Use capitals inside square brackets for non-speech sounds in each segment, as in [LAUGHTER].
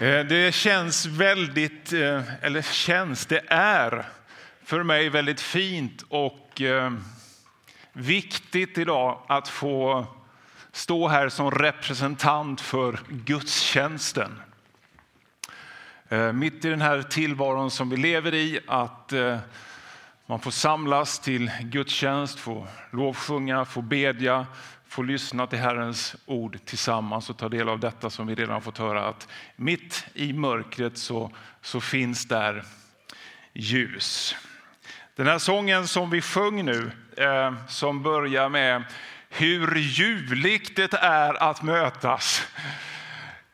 Eh, det känns väldigt, eh, eller känns, det är för mig väldigt fint och eh, viktigt idag att få stå här som representant för gudstjänsten. Mitt i den här tillvaron som vi lever i, att man får samlas till gudstjänst, få lovsjunga, få bedja, få lyssna till Herrens ord tillsammans och ta del av detta som vi redan fått höra att mitt i mörkret så, så finns där ljus. Den här sången som vi sjöng nu, eh, som börjar med hur ljuvligt det är att mötas.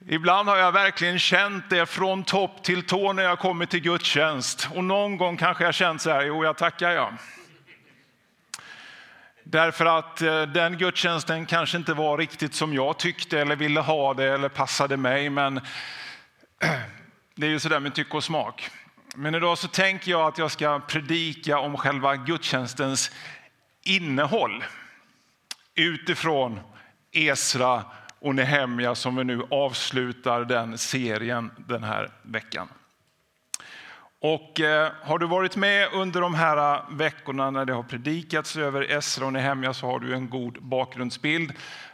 Ibland har jag verkligen känt det från topp till tå när jag kommit till gudstjänst. Och någon gång kanske jag känt så här, jo jag tackar jag. Därför att eh, den gudstjänsten kanske inte var riktigt som jag tyckte eller ville ha det eller passade mig. Men [CLEARS THROAT] det är ju sådär med tycke och smak. Men idag så tänker jag att jag ska predika om själva gudstjänstens innehåll utifrån Esra och Nehemja som vi nu avslutar den serien den här veckan. Och eh, har du varit med under de här eh, veckorna när det har predikats över Esra och Nehemja så har du en god bakgrundsbild.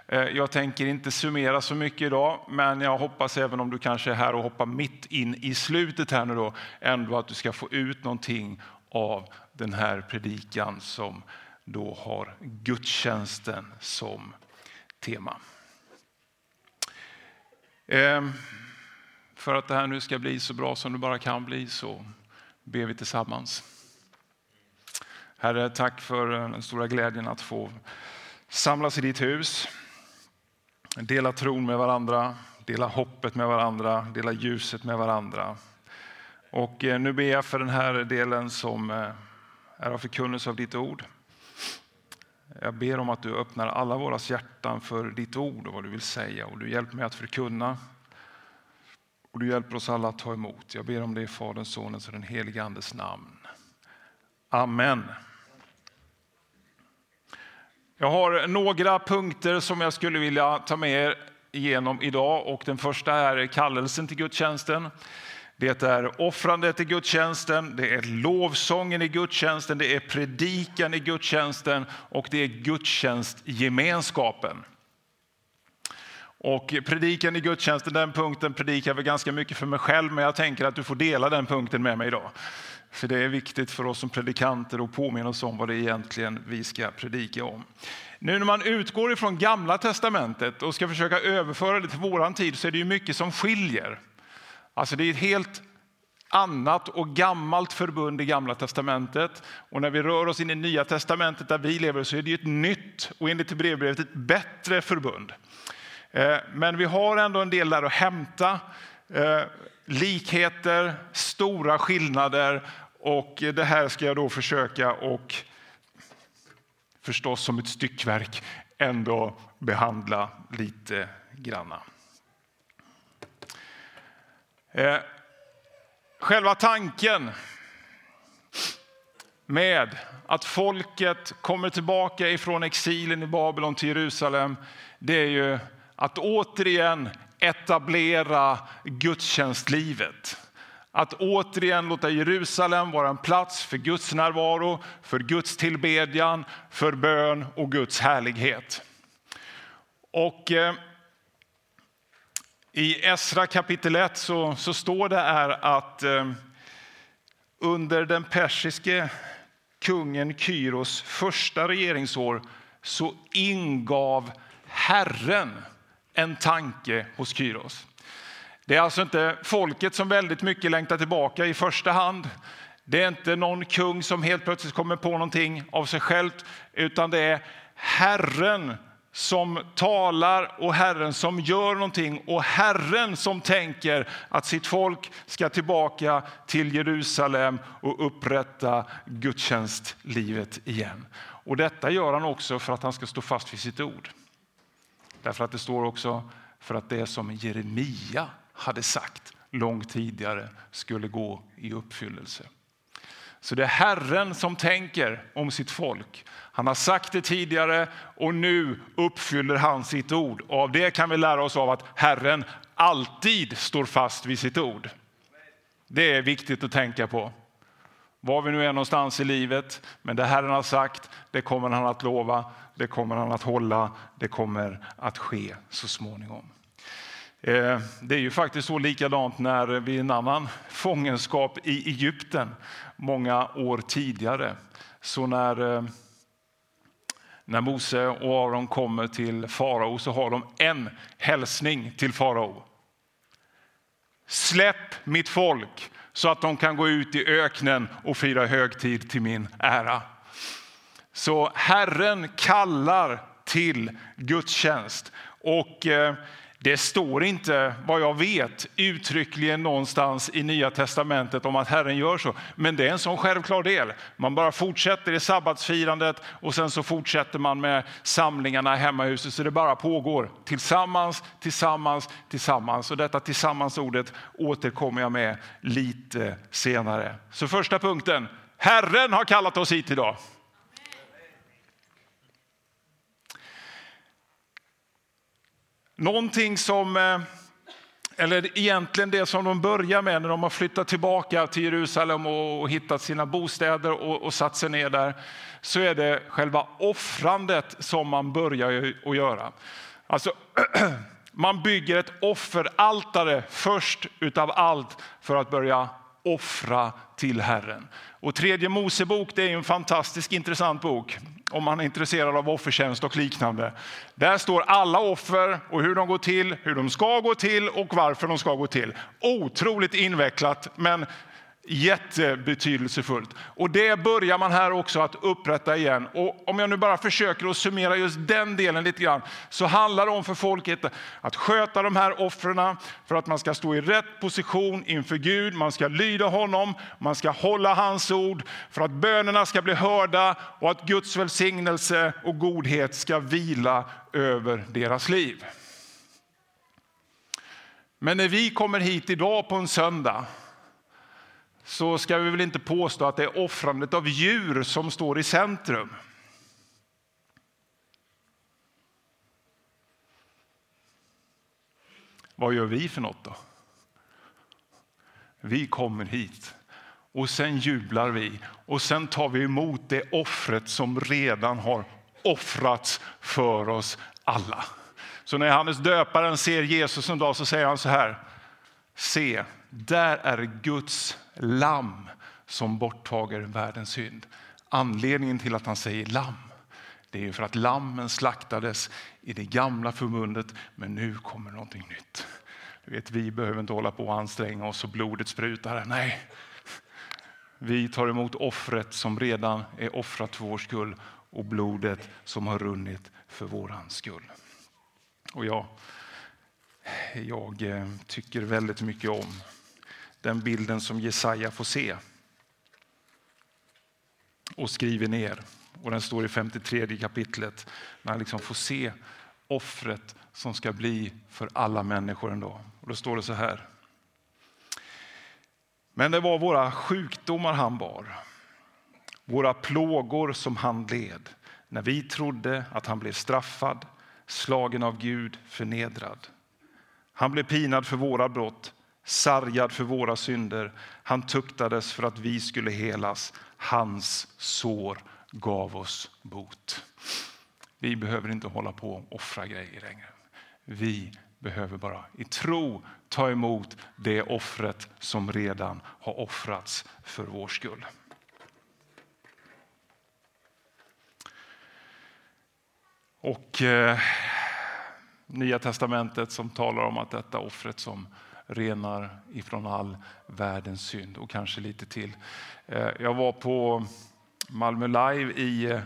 Eh, jag tänker inte summera så mycket idag, men jag hoppas även om du kanske är här och hoppar mitt in i slutet här nu då, ändå att du ska få ut någonting av den här predikan som då har gudstjänsten som tema. Ehm, för att det här nu ska bli så bra som det bara kan bli så ber vi tillsammans. Herre, tack för den stora glädjen att få samlas i ditt hus, dela tron med varandra, dela hoppet med varandra, dela ljuset med varandra. Och eh, nu ber jag för den här delen som eh, är av förkunnelse av ditt ord. Jag ber om att du öppnar alla våra hjärtan för ditt ord och vad du vill säga och du hjälper mig att förkunna och du hjälper oss alla att ta emot. Jag ber om det i Faderns, Sonens och den helige Andes namn. Amen. Jag har några punkter som jag skulle vilja ta med er igenom idag. Och den första är kallelsen till gudstjänsten. Det är offrandet i gudstjänsten, det är lovsången i gudstjänsten, det är predikan i gudstjänsten och det är gudstjänstgemenskapen. Och predikan i gudstjänsten, den punkten predikar jag ganska mycket för mig själv, men jag tänker att du får dela den punkten med mig idag. För det är viktigt för oss som predikanter att påminna oss om vad det egentligen vi ska predika om. Nu när man utgår ifrån gamla testamentet och ska försöka överföra det till våran tid så är det ju mycket som skiljer. Alltså det är ett helt annat och gammalt förbund i gamla testamentet. Och när vi rör oss in i nya testamentet där vi lever så är det ju ett nytt och enligt brevbrevet ett bättre förbund. Eh, men vi har ändå en del där att hämta. Eh, likheter, stora skillnader och det här ska jag då försöka och förstås som ett styckverk ändå behandla lite granna. Eh, själva tanken med att folket kommer tillbaka ifrån exilen i Babylon till Jerusalem, det är ju att återigen etablera gudstjänstlivet. Att återigen låta Jerusalem vara en plats för Guds närvaro, för Guds tillbedjan, för bön och Guds härlighet. Och eh, I Esra kapitel 1 så, så står det här att eh, under den persiske kungen Kyros första regeringsår så ingav Herren en tanke hos Kyros. Det är alltså inte folket som väldigt mycket längtar tillbaka i första hand. Det är inte någon kung som helt plötsligt kommer på någonting av sig själv, utan det är Herren som talar och Herren som gör någonting och Herren som tänker att sitt folk ska tillbaka till Jerusalem och upprätta gudstjänstlivet igen. Och detta gör han också för att han ska stå fast vid sitt ord. Därför att det står också för att det som Jeremia hade sagt långt tidigare skulle gå i uppfyllelse. Så det är Herren som tänker om sitt folk. Han har sagt det tidigare och nu uppfyller han sitt ord. Och av det kan vi lära oss av att Herren alltid står fast vid sitt ord. Det är viktigt att tänka på. Var vi nu är någonstans i livet, men det Herren har sagt, det kommer han att lova, det kommer han att hålla, det kommer att ske så småningom. Eh, det är ju faktiskt så likadant när vi i en annan fångenskap i Egypten många år tidigare. Så när, eh, när Mose och Aron kommer till farao så har de en hälsning till farao. Släpp mitt folk så att de kan gå ut i öknen och fira högtid till min ära. Så Herren kallar till gudstjänst. Och eh, det står inte, vad jag vet, uttryckligen någonstans i Nya testamentet om att Herren gör så. Men det är en sån självklar del. Man bara fortsätter i sabbatsfirandet och sen så fortsätter man med samlingarna i hemmahuset. Så det bara pågår tillsammans, tillsammans, tillsammans. Och detta tillsammans-ordet återkommer jag med lite senare. Så första punkten, Herren har kallat oss hit idag. Någonting som, eh, eller egentligen det som de börjar med när de har flyttat tillbaka till Jerusalem och hittat sina bostäder och, och satt sig ner där, så är det själva offrandet som man börjar att göra. Alltså, [CLEARS THROAT] man bygger ett offeraltare först utav allt för att börja offra till Herren. Och tredje Mosebok det är en fantastiskt intressant bok om man är intresserad av offertjänst och liknande. Där står alla offer och hur de går till, hur de ska gå till och varför de ska gå till. Otroligt invecklat, men jättebetydelsefullt. Och det börjar man här också att upprätta igen. Och om jag nu bara försöker att summera just den delen lite grann så handlar det om för folket att sköta de här offren för att man ska stå i rätt position inför Gud. Man ska lyda honom, man ska hålla hans ord för att bönerna ska bli hörda och att Guds välsignelse och godhet ska vila över deras liv. Men när vi kommer hit idag på en söndag så ska vi väl inte påstå att det är offrandet av djur som står i centrum. Vad gör vi för något då? Vi kommer hit och sen jublar vi och sen tar vi emot det offret som redan har offrats för oss alla. Så när Johannes döparen ser Jesus en dag så säger han så här. Se, där är Guds lamm som borttager världens synd. Anledningen till att han säger lamm det är för att lammen slaktades i det gamla förbundet, men nu kommer någonting nytt. Du vet, vi behöver inte hålla på och anstränga oss och blodet sprutar. Nej, vi tar emot offret som redan är offrat för vår skull och blodet som har runnit för vår skull. Och jag, jag eh, tycker väldigt mycket om den bilden som Jesaja får se och skriver ner. Och den står i 53 kapitlet när han liksom får se offret som ska bli för alla människor en dag. Och då står det så här. Men det var våra sjukdomar han bar, våra plågor som han led när vi trodde att han blev straffad, slagen av Gud, förnedrad. Han blev pinad för våra brott, sargad för våra synder. Han tuktades för att vi skulle helas. Hans sår gav oss bot. Vi behöver inte hålla på och offra grejer längre. Vi behöver bara i tro ta emot det offret som redan har offrats för vår skull. Och eh, Nya testamentet som talar om att detta offret som renar ifrån all världens synd och kanske lite till. Eh, jag var på Malmö Live i eh,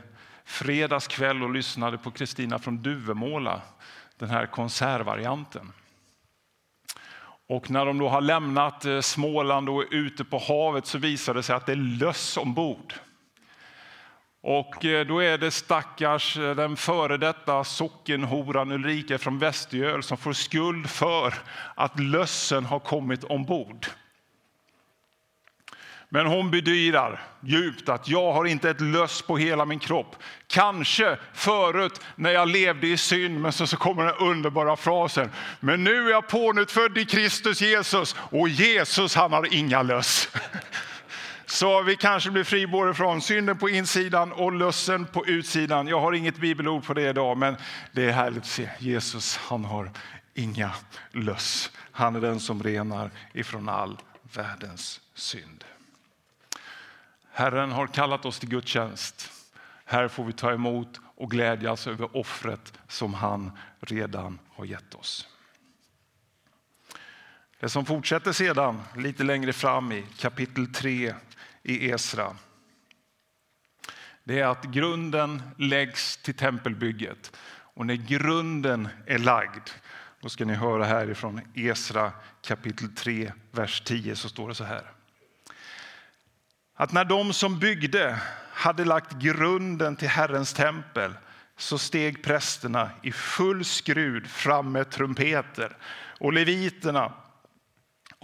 fredags kväll och lyssnade på Kristina från Duvemåla, den här konsertvarianten. Och när de då har lämnat eh, Småland och är ute på havet så visar det sig att det är löss ombord. Och eh, då är det stackars eh, den före detta sockenhoran Ulrika från Västergöl som får skuld för att lössen har kommit ombord. Men hon bedyrar djupt att jag har inte ett löss på hela min kropp. Kanske förut när jag levde i synd, men så, så kommer den underbara frasen. Men nu är jag pånyttfödd i Kristus Jesus och Jesus han har inga löss. [LAUGHS] Så vi kanske blir fri både från synden på insidan och lössen på utsidan. Jag har inget bibelord på det idag, men det är härligt att se. Jesus, han har inga löss. Han är den som renar ifrån all världens synd. Herren har kallat oss till gudstjänst. Här får vi ta emot och glädjas över offret som han redan har gett oss. Det som fortsätter sedan lite längre fram i kapitel 3 i Esra det är att grunden läggs till tempelbygget. Och när grunden är lagd, då ska ni höra härifrån Esra kapitel 3, vers 10, så står det så här. Att när de som byggde hade lagt grunden till Herrens tempel så steg prästerna i full skrud fram med trumpeter och leviterna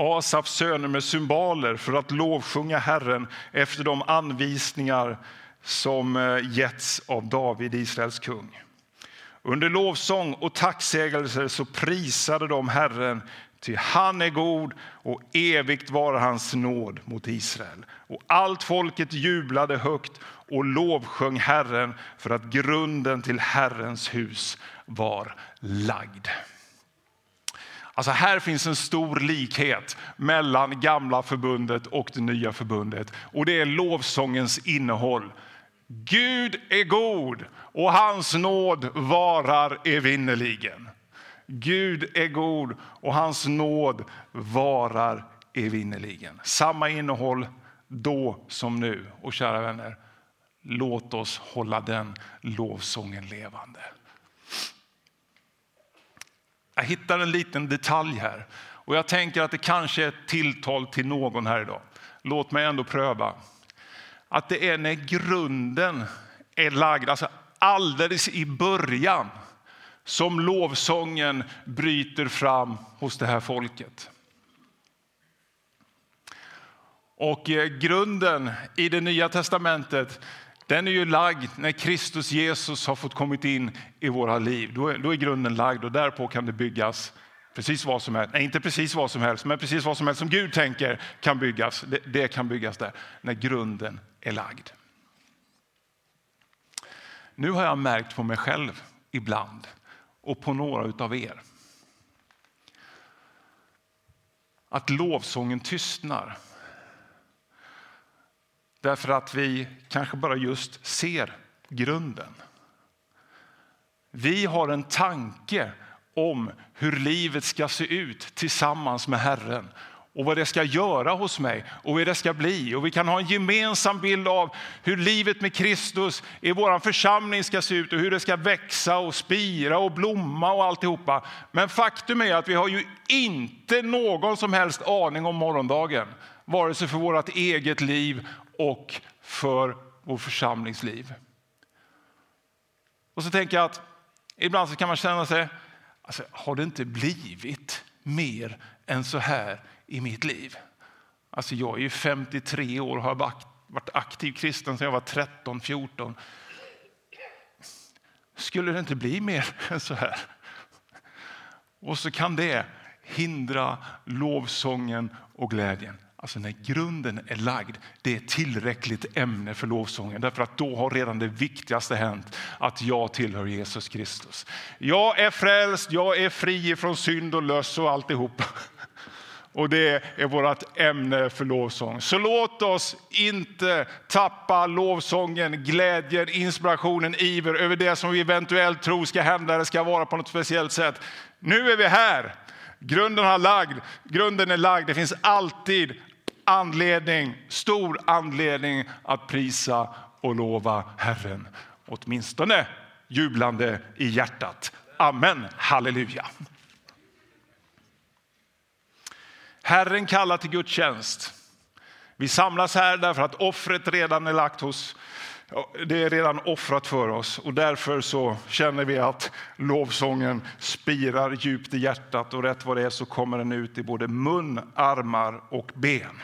Asafs söner med symboler för att lovsjunga Herren efter de anvisningar som eh, getts av David, Israels kung. Under lovsång och tacksägelser så prisade de Herren, ty han är god och evigt var hans nåd mot Israel. Och allt folket jublade högt och lovsjöng Herren för att grunden till Herrens hus var lagd. Alltså här finns en stor likhet mellan gamla förbundet och det nya förbundet. Och det är lovsångens innehåll. Gud är god och hans nåd varar evinnerligen. Gud är god och hans nåd varar evinnerligen. Samma innehåll då som nu. Och kära vänner, låt oss hålla den lovsången levande. Jag hittar en liten detalj här och jag tänker att det kanske är ett tilltal till någon här idag. Låt mig ändå pröva. Att det är när grunden är lagd, alltså alldeles i början som lovsången bryter fram hos det här folket. Och eh, grunden i det nya testamentet den är ju lagd när Kristus Jesus har fått kommit in i våra liv. Då är, då är grunden lagd och därpå kan det byggas precis vad som helst. Nej, inte precis vad som helst, men precis vad som helst som Gud tänker kan byggas. Det, det kan byggas där, när grunden är lagd. Nu har jag märkt på mig själv ibland och på några av er att lovsången tystnar Därför att vi kanske bara just ser grunden. Vi har en tanke om hur livet ska se ut tillsammans med Herren och vad det ska göra hos mig och hur det ska bli. Och vi kan ha en gemensam bild av hur livet med Kristus i vår församling ska se ut och hur det ska växa och spira och blomma och alltihopa. Men faktum är att vi har ju inte någon som helst aning om morgondagen, vare sig för vårt eget liv och för vår församlingsliv. Och så tänker jag att ibland så kan man känna sig, alltså, har det inte blivit mer än så här i mitt liv? Alltså jag är 53 år och har varit aktiv kristen sedan jag var 13, 14. Skulle det inte bli mer [LAUGHS] än så här? Och så kan det hindra lovsången och glädjen. Alltså när grunden är lagd, det är tillräckligt ämne för lovsången. Därför att då har redan det viktigaste hänt, att jag tillhör Jesus Kristus. Jag är frälst, jag är fri från synd och löss och alltihop. Och det är vårt ämne för lovsång. Så låt oss inte tappa lovsången, glädjen, inspirationen, iver över det som vi eventuellt tror ska hända eller ska vara på något speciellt sätt. Nu är vi här. Grunden, har lagd, grunden är lagd. Det finns alltid anledning, stor anledning att prisa och lova Herren. Åtminstone jublande i hjärtat. Amen, halleluja. Herren kallar till gudstjänst. Vi samlas här därför att offret redan är lagt hos det är redan offrat för oss och därför så känner vi att lovsången spirar djupt i hjärtat och rätt vad det är så kommer den ut i både mun, armar och ben.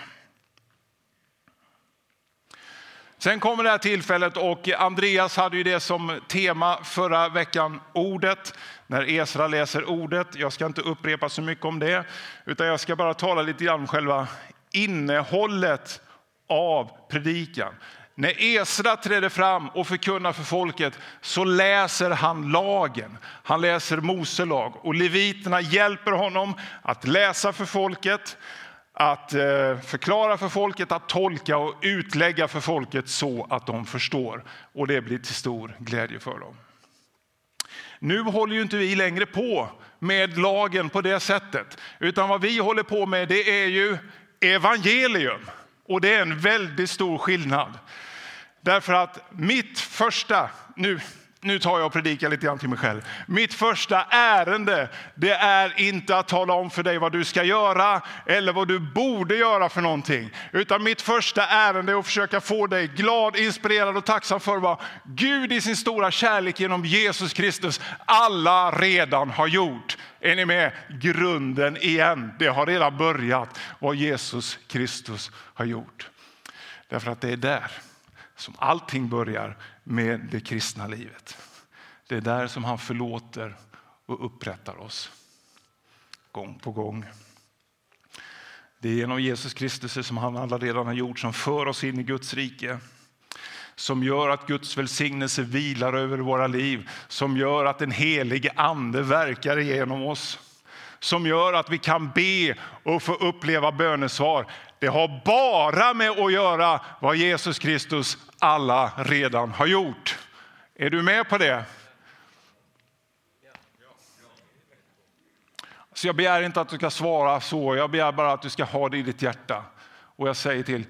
Sen kommer det här tillfället och Andreas hade ju det som tema förra veckan, ordet. När Esra läser ordet. Jag ska inte upprepa så mycket om det, utan jag ska bara tala lite grann om själva innehållet av predikan. När Esra träder fram och förkunnar för folket så läser han lagen. Han läser Mose lag och leviterna hjälper honom att läsa för folket att eh, förklara för folket, att tolka och utlägga för folket så att de förstår. Och det blir till stor glädje för dem. Nu håller ju inte vi längre på med lagen på det sättet, utan vad vi håller på med det är ju evangelium. Och det är en väldigt stor skillnad. Därför att mitt första, nu nu tar jag och predikar lite grann till mig själv. Mitt första ärende, det är inte att tala om för dig vad du ska göra eller vad du borde göra för någonting. Utan mitt första ärende är att försöka få dig glad, inspirerad och tacksam för vad Gud i sin stora kärlek genom Jesus Kristus alla redan har gjort. Är ni med? Grunden igen. Det har redan börjat vad Jesus Kristus har gjort. Därför att det är där som allting börjar med det kristna livet. Det är där som han förlåter och upprättar oss gång på gång. Det är genom Jesus Kristus som han alla redan har gjort som för oss in i Guds rike som gör att Guds välsignelse vilar över våra liv, som gör att den helige ande verkar igenom oss, som gör att vi kan be och få uppleva bönesvar. Det har bara med att göra vad Jesus Kristus alla redan har gjort. Är du med på det? Så jag begär inte att du ska svara så, jag begär bara att du ska ha det i ditt hjärta. Och jag säger till,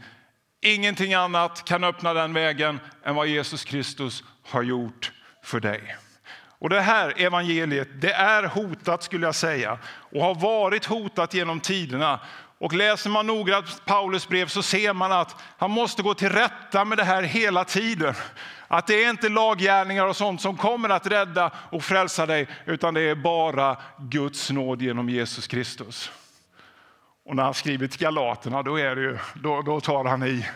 ingenting annat kan öppna den vägen än vad Jesus Kristus har gjort för dig. Och det här evangeliet, det är hotat skulle jag säga och har varit hotat genom tiderna. Och läser man noggrant Paulus brev så ser man att han måste gå till rätta med det här hela tiden. Att det är inte laggärningar och sånt som kommer att rädda och frälsa dig, utan det är bara Guds nåd genom Jesus Kristus. Och när han skriver till Galaterna, då, är det ju, då, då tar han i.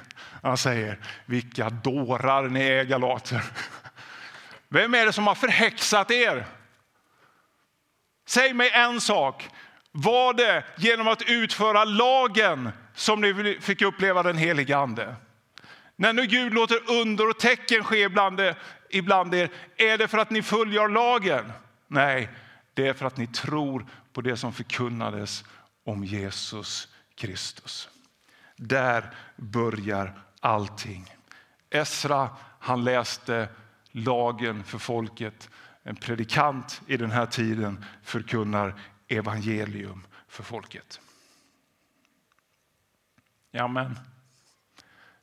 Han säger, vilka dårar ni är Galater. Vem är det som har förhäxat er? Säg mig en sak. Var det genom att utföra lagen som ni fick uppleva den heliga Ande? När nu Gud låter under och tecken ske ibland, ibland er, är det för att ni följer lagen? Nej, det är för att ni tror på det som förkunnades om Jesus Kristus. Där börjar allting. Esra han läste lagen för folket. En predikant i den här tiden förkunnar evangelium för folket. Ja, men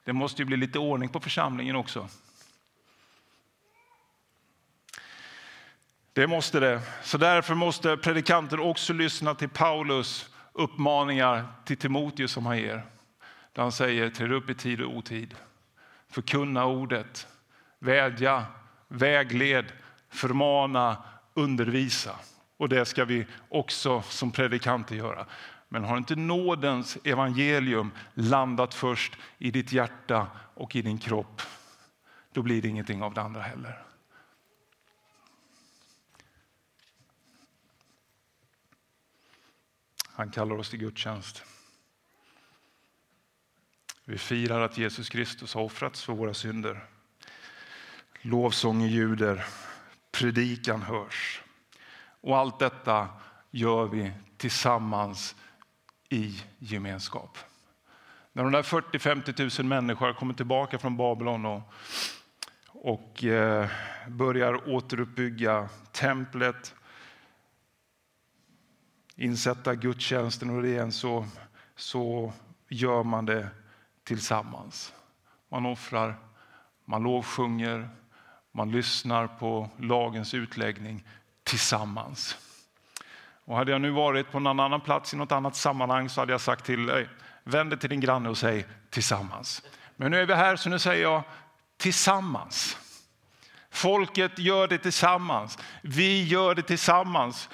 det måste ju bli lite ordning på församlingen också. Det måste det. Så därför måste predikanter också lyssna till Paulus uppmaningar till Timoteus som han ger. Där han säger, träd upp i tid och otid. Förkunna ordet, vädja, vägled, förmana, undervisa. Och det ska vi också som predikanter göra. Men har inte nådens evangelium landat först i ditt hjärta och i din kropp, då blir det ingenting av det andra heller. Han kallar oss till gudstjänst. Vi firar att Jesus Kristus har offrats för våra synder. Lovsången ljuder, predikan hörs. Och allt detta gör vi tillsammans i gemenskap. När de där 40-50 000 människor kommer tillbaka från Babylon och, och eh, börjar återuppbygga templet, insätta gudstjänsten och det igen så, så gör man det tillsammans. Man offrar, man lovsjunger, man lyssnar på lagens utläggning tillsammans. Och hade jag nu varit på någon annan plats i något annat sammanhang så hade jag sagt till dig, vänd dig till din granne och säg tillsammans. Men nu är vi här så nu säger jag tillsammans. Folket gör det tillsammans. Vi gör det tillsammans.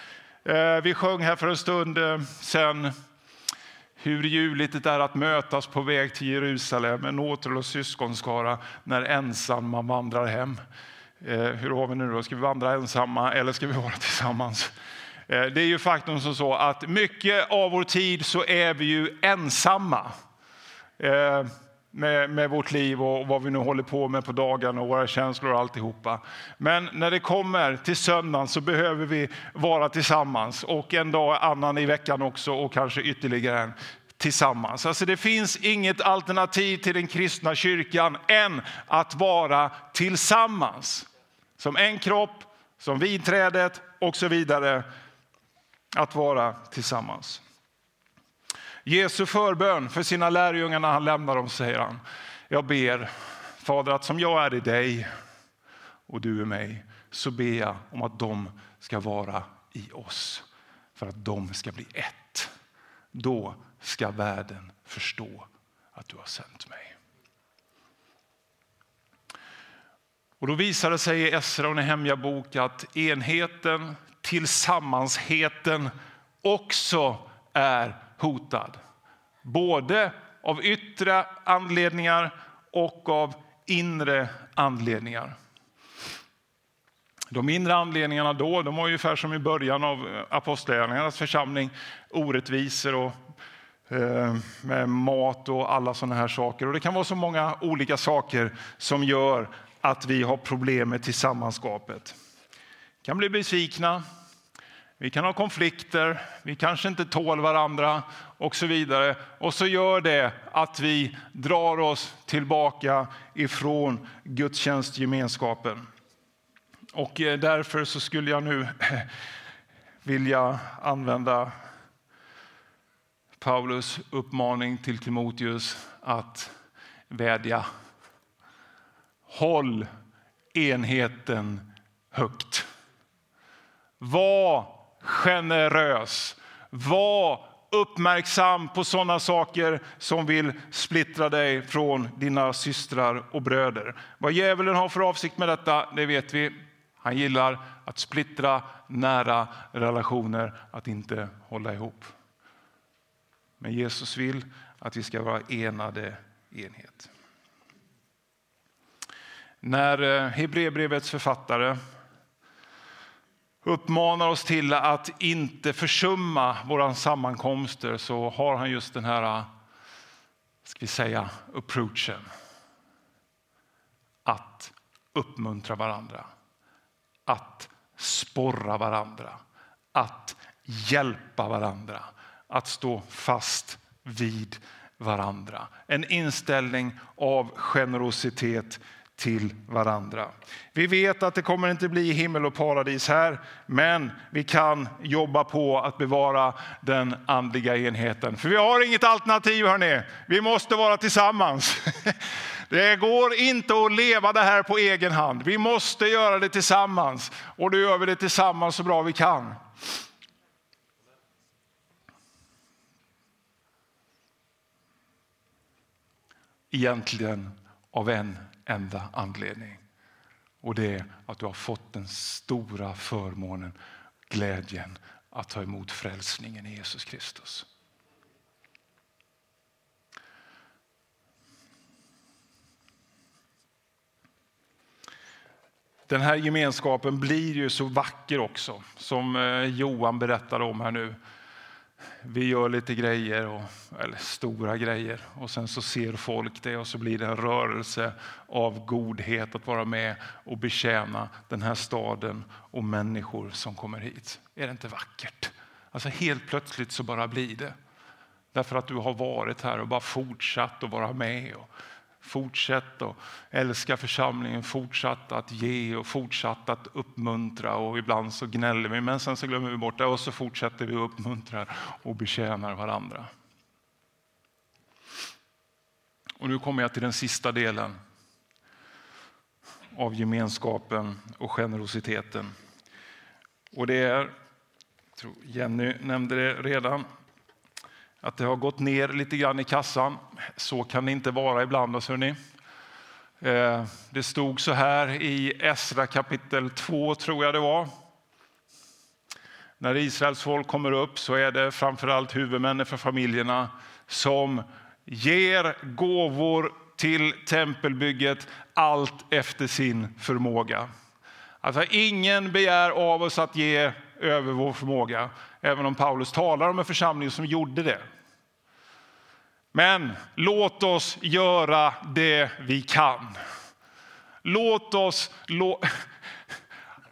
Eh, vi sjöng här för en stund eh, sen hur ljuvligt det är att mötas på väg till Jerusalem, en återlös syskonskara, när ensam man vandrar hem. Eh, hur har vi nu då? Ska vi vandra ensamma eller ska vi [LAUGHS] vara tillsammans? Eh, det är ju faktum som så att mycket av vår tid så är vi ju ensamma. Eh, med, med vårt liv och vad vi nu håller på med på dagarna och våra känslor och alltihopa. Men när det kommer till söndagen så behöver vi vara tillsammans och en dag annan i veckan också och kanske ytterligare en tillsammans. Alltså det finns inget alternativ till den kristna kyrkan än att vara tillsammans. Som en kropp, som vidträdet och så vidare. Att vara tillsammans. Jesu förbön för sina lärjungar när han lämnar dem säger han. Jag ber Fader att som jag är i dig och du i mig så ber jag om att de ska vara i oss för att de ska bli ett. Då ska världen förstå att du har sänt mig. Och då visar det sig i Esra och Nehemja bok att enheten, tillsammansheten också är hotad. Både av yttre anledningar och av inre anledningar. De inre anledningarna då de var ungefär som i början av apostlagärningarnas församling. Orättvisor och eh, med mat och alla sådana här saker. Och det kan vara så många olika saker som gör att vi har problem med tillsammanskapet. Vi kan bli besvikna, vi kan ha konflikter, vi kanske inte tål varandra och så vidare. Och så gör det att vi drar oss tillbaka ifrån gudstjänstgemenskapen. Och eh, därför så skulle jag nu [LAUGHS] vilja använda Paulus uppmaning till Timoteus att vädja. Håll enheten högt. Var generös. Var uppmärksam på sådana saker som vill splittra dig från dina systrar och bröder. Vad djävulen har för avsikt med detta, det vet vi. Han gillar att splittra nära relationer, att inte hålla ihop. Men Jesus vill att vi ska vara enade enhet. När eh, Hebreerbrevets författare uppmanar oss till att inte försumma våra sammankomster så har han just den här ska vi säga, approachen. Att uppmuntra varandra, att sporra varandra, att hjälpa varandra, att stå fast vid varandra. En inställning av generositet till varandra. Vi vet att det kommer inte bli himmel och paradis här, men vi kan jobba på att bevara den andliga enheten. För vi har inget alternativ, hörni. Vi måste vara tillsammans. [LAUGHS] Det går inte att leva det här på egen hand. Vi måste göra det tillsammans och då gör vi det tillsammans så bra vi kan. Egentligen av en enda anledning. Och det är att du har fått den stora förmånen, glädjen att ta emot frälsningen i Jesus Kristus. Den här gemenskapen blir ju så vacker också, som eh, Johan berättade om här nu vi gör lite grejer, och, eller stora grejer, och sen så ser folk det och så blir det en rörelse av godhet att vara med och betjäna den här staden och människor som kommer hit. Är det inte vackert? Alltså helt plötsligt så bara blir det. Därför att du har varit här och bara fortsatt att vara med. Och Fortsätt att älska församlingen, fortsatt att ge och fortsatt att uppmuntra. Och ibland så gnäller vi, men sen så glömmer vi bort det och så fortsätter vi att uppmuntra och betjänar varandra. Och nu kommer jag till den sista delen av gemenskapen och generositeten. Och det är, Jenny nämnde det redan, att det har gått ner lite grann i kassan. Så kan det inte vara ibland. Oss, eh, det stod så här i Esra kapitel 2, tror jag det var. när Israels folk kommer upp så är det framförallt huvudmännen för familjerna som ger gåvor till tempelbygget allt efter sin förmåga. Alltså ingen begär av oss att ge över vår förmåga, även om Paulus talar om en församling som gjorde det. Men låt oss göra det vi kan. Låt oss... Lå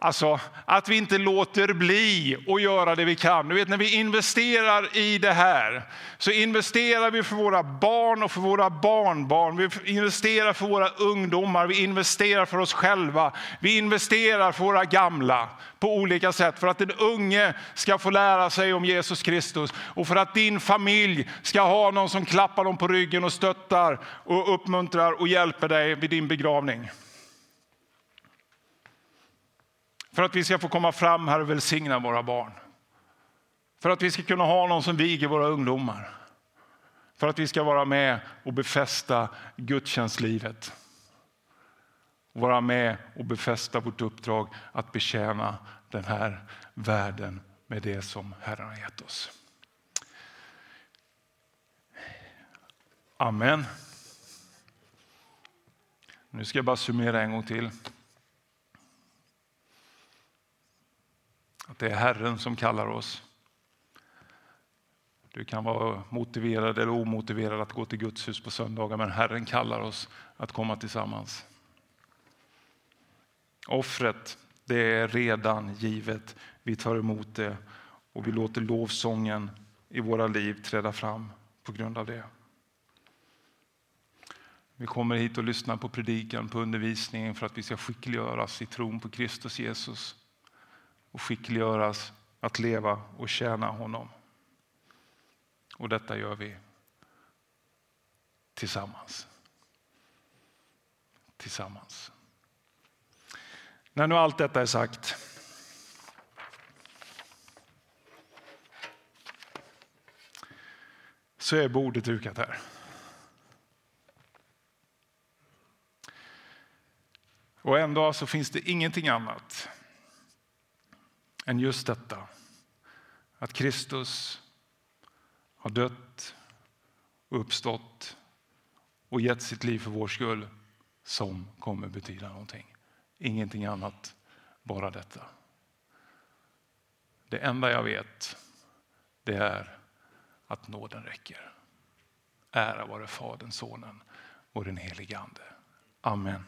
Alltså att vi inte låter bli att göra det vi kan. Du vet när vi investerar i det här så investerar vi för våra barn och för våra barnbarn. Vi investerar för våra ungdomar, vi investerar för oss själva. Vi investerar för våra gamla på olika sätt för att den unge ska få lära sig om Jesus Kristus och för att din familj ska ha någon som klappar dem på ryggen och stöttar och uppmuntrar och hjälper dig vid din begravning. För att vi ska få komma fram här och välsigna våra barn. För att vi ska kunna ha någon som viger våra ungdomar. För att vi ska vara med och befästa gudstjänstlivet. Vara med och befästa vårt uppdrag att betjäna den här världen med det som Herren har gett oss. Amen. Nu ska jag bara summera en gång till. Att det är Herren som kallar oss. Du kan vara motiverad eller omotiverad att gå till Guds hus på söndagar, men Herren kallar oss att komma tillsammans. Offret, det är redan givet. Vi tar emot det och vi låter lovsången i våra liv träda fram på grund av det. Vi kommer hit och lyssnar på predikan, på undervisningen för att vi ska skickliggöras i tron på Kristus Jesus och skickliggöras att leva och tjäna honom. Och detta gör vi tillsammans. Tillsammans. När nu allt detta är sagt så är bordet dukat här. Och ändå så finns det ingenting annat än just detta. Att Kristus har dött och uppstått och gett sitt liv för vår skull som kommer betyda någonting. Ingenting annat, bara detta. Det enda jag vet det är att nåden räcker. Ära vare Fadern, Sonen och den helige Ande. Amen.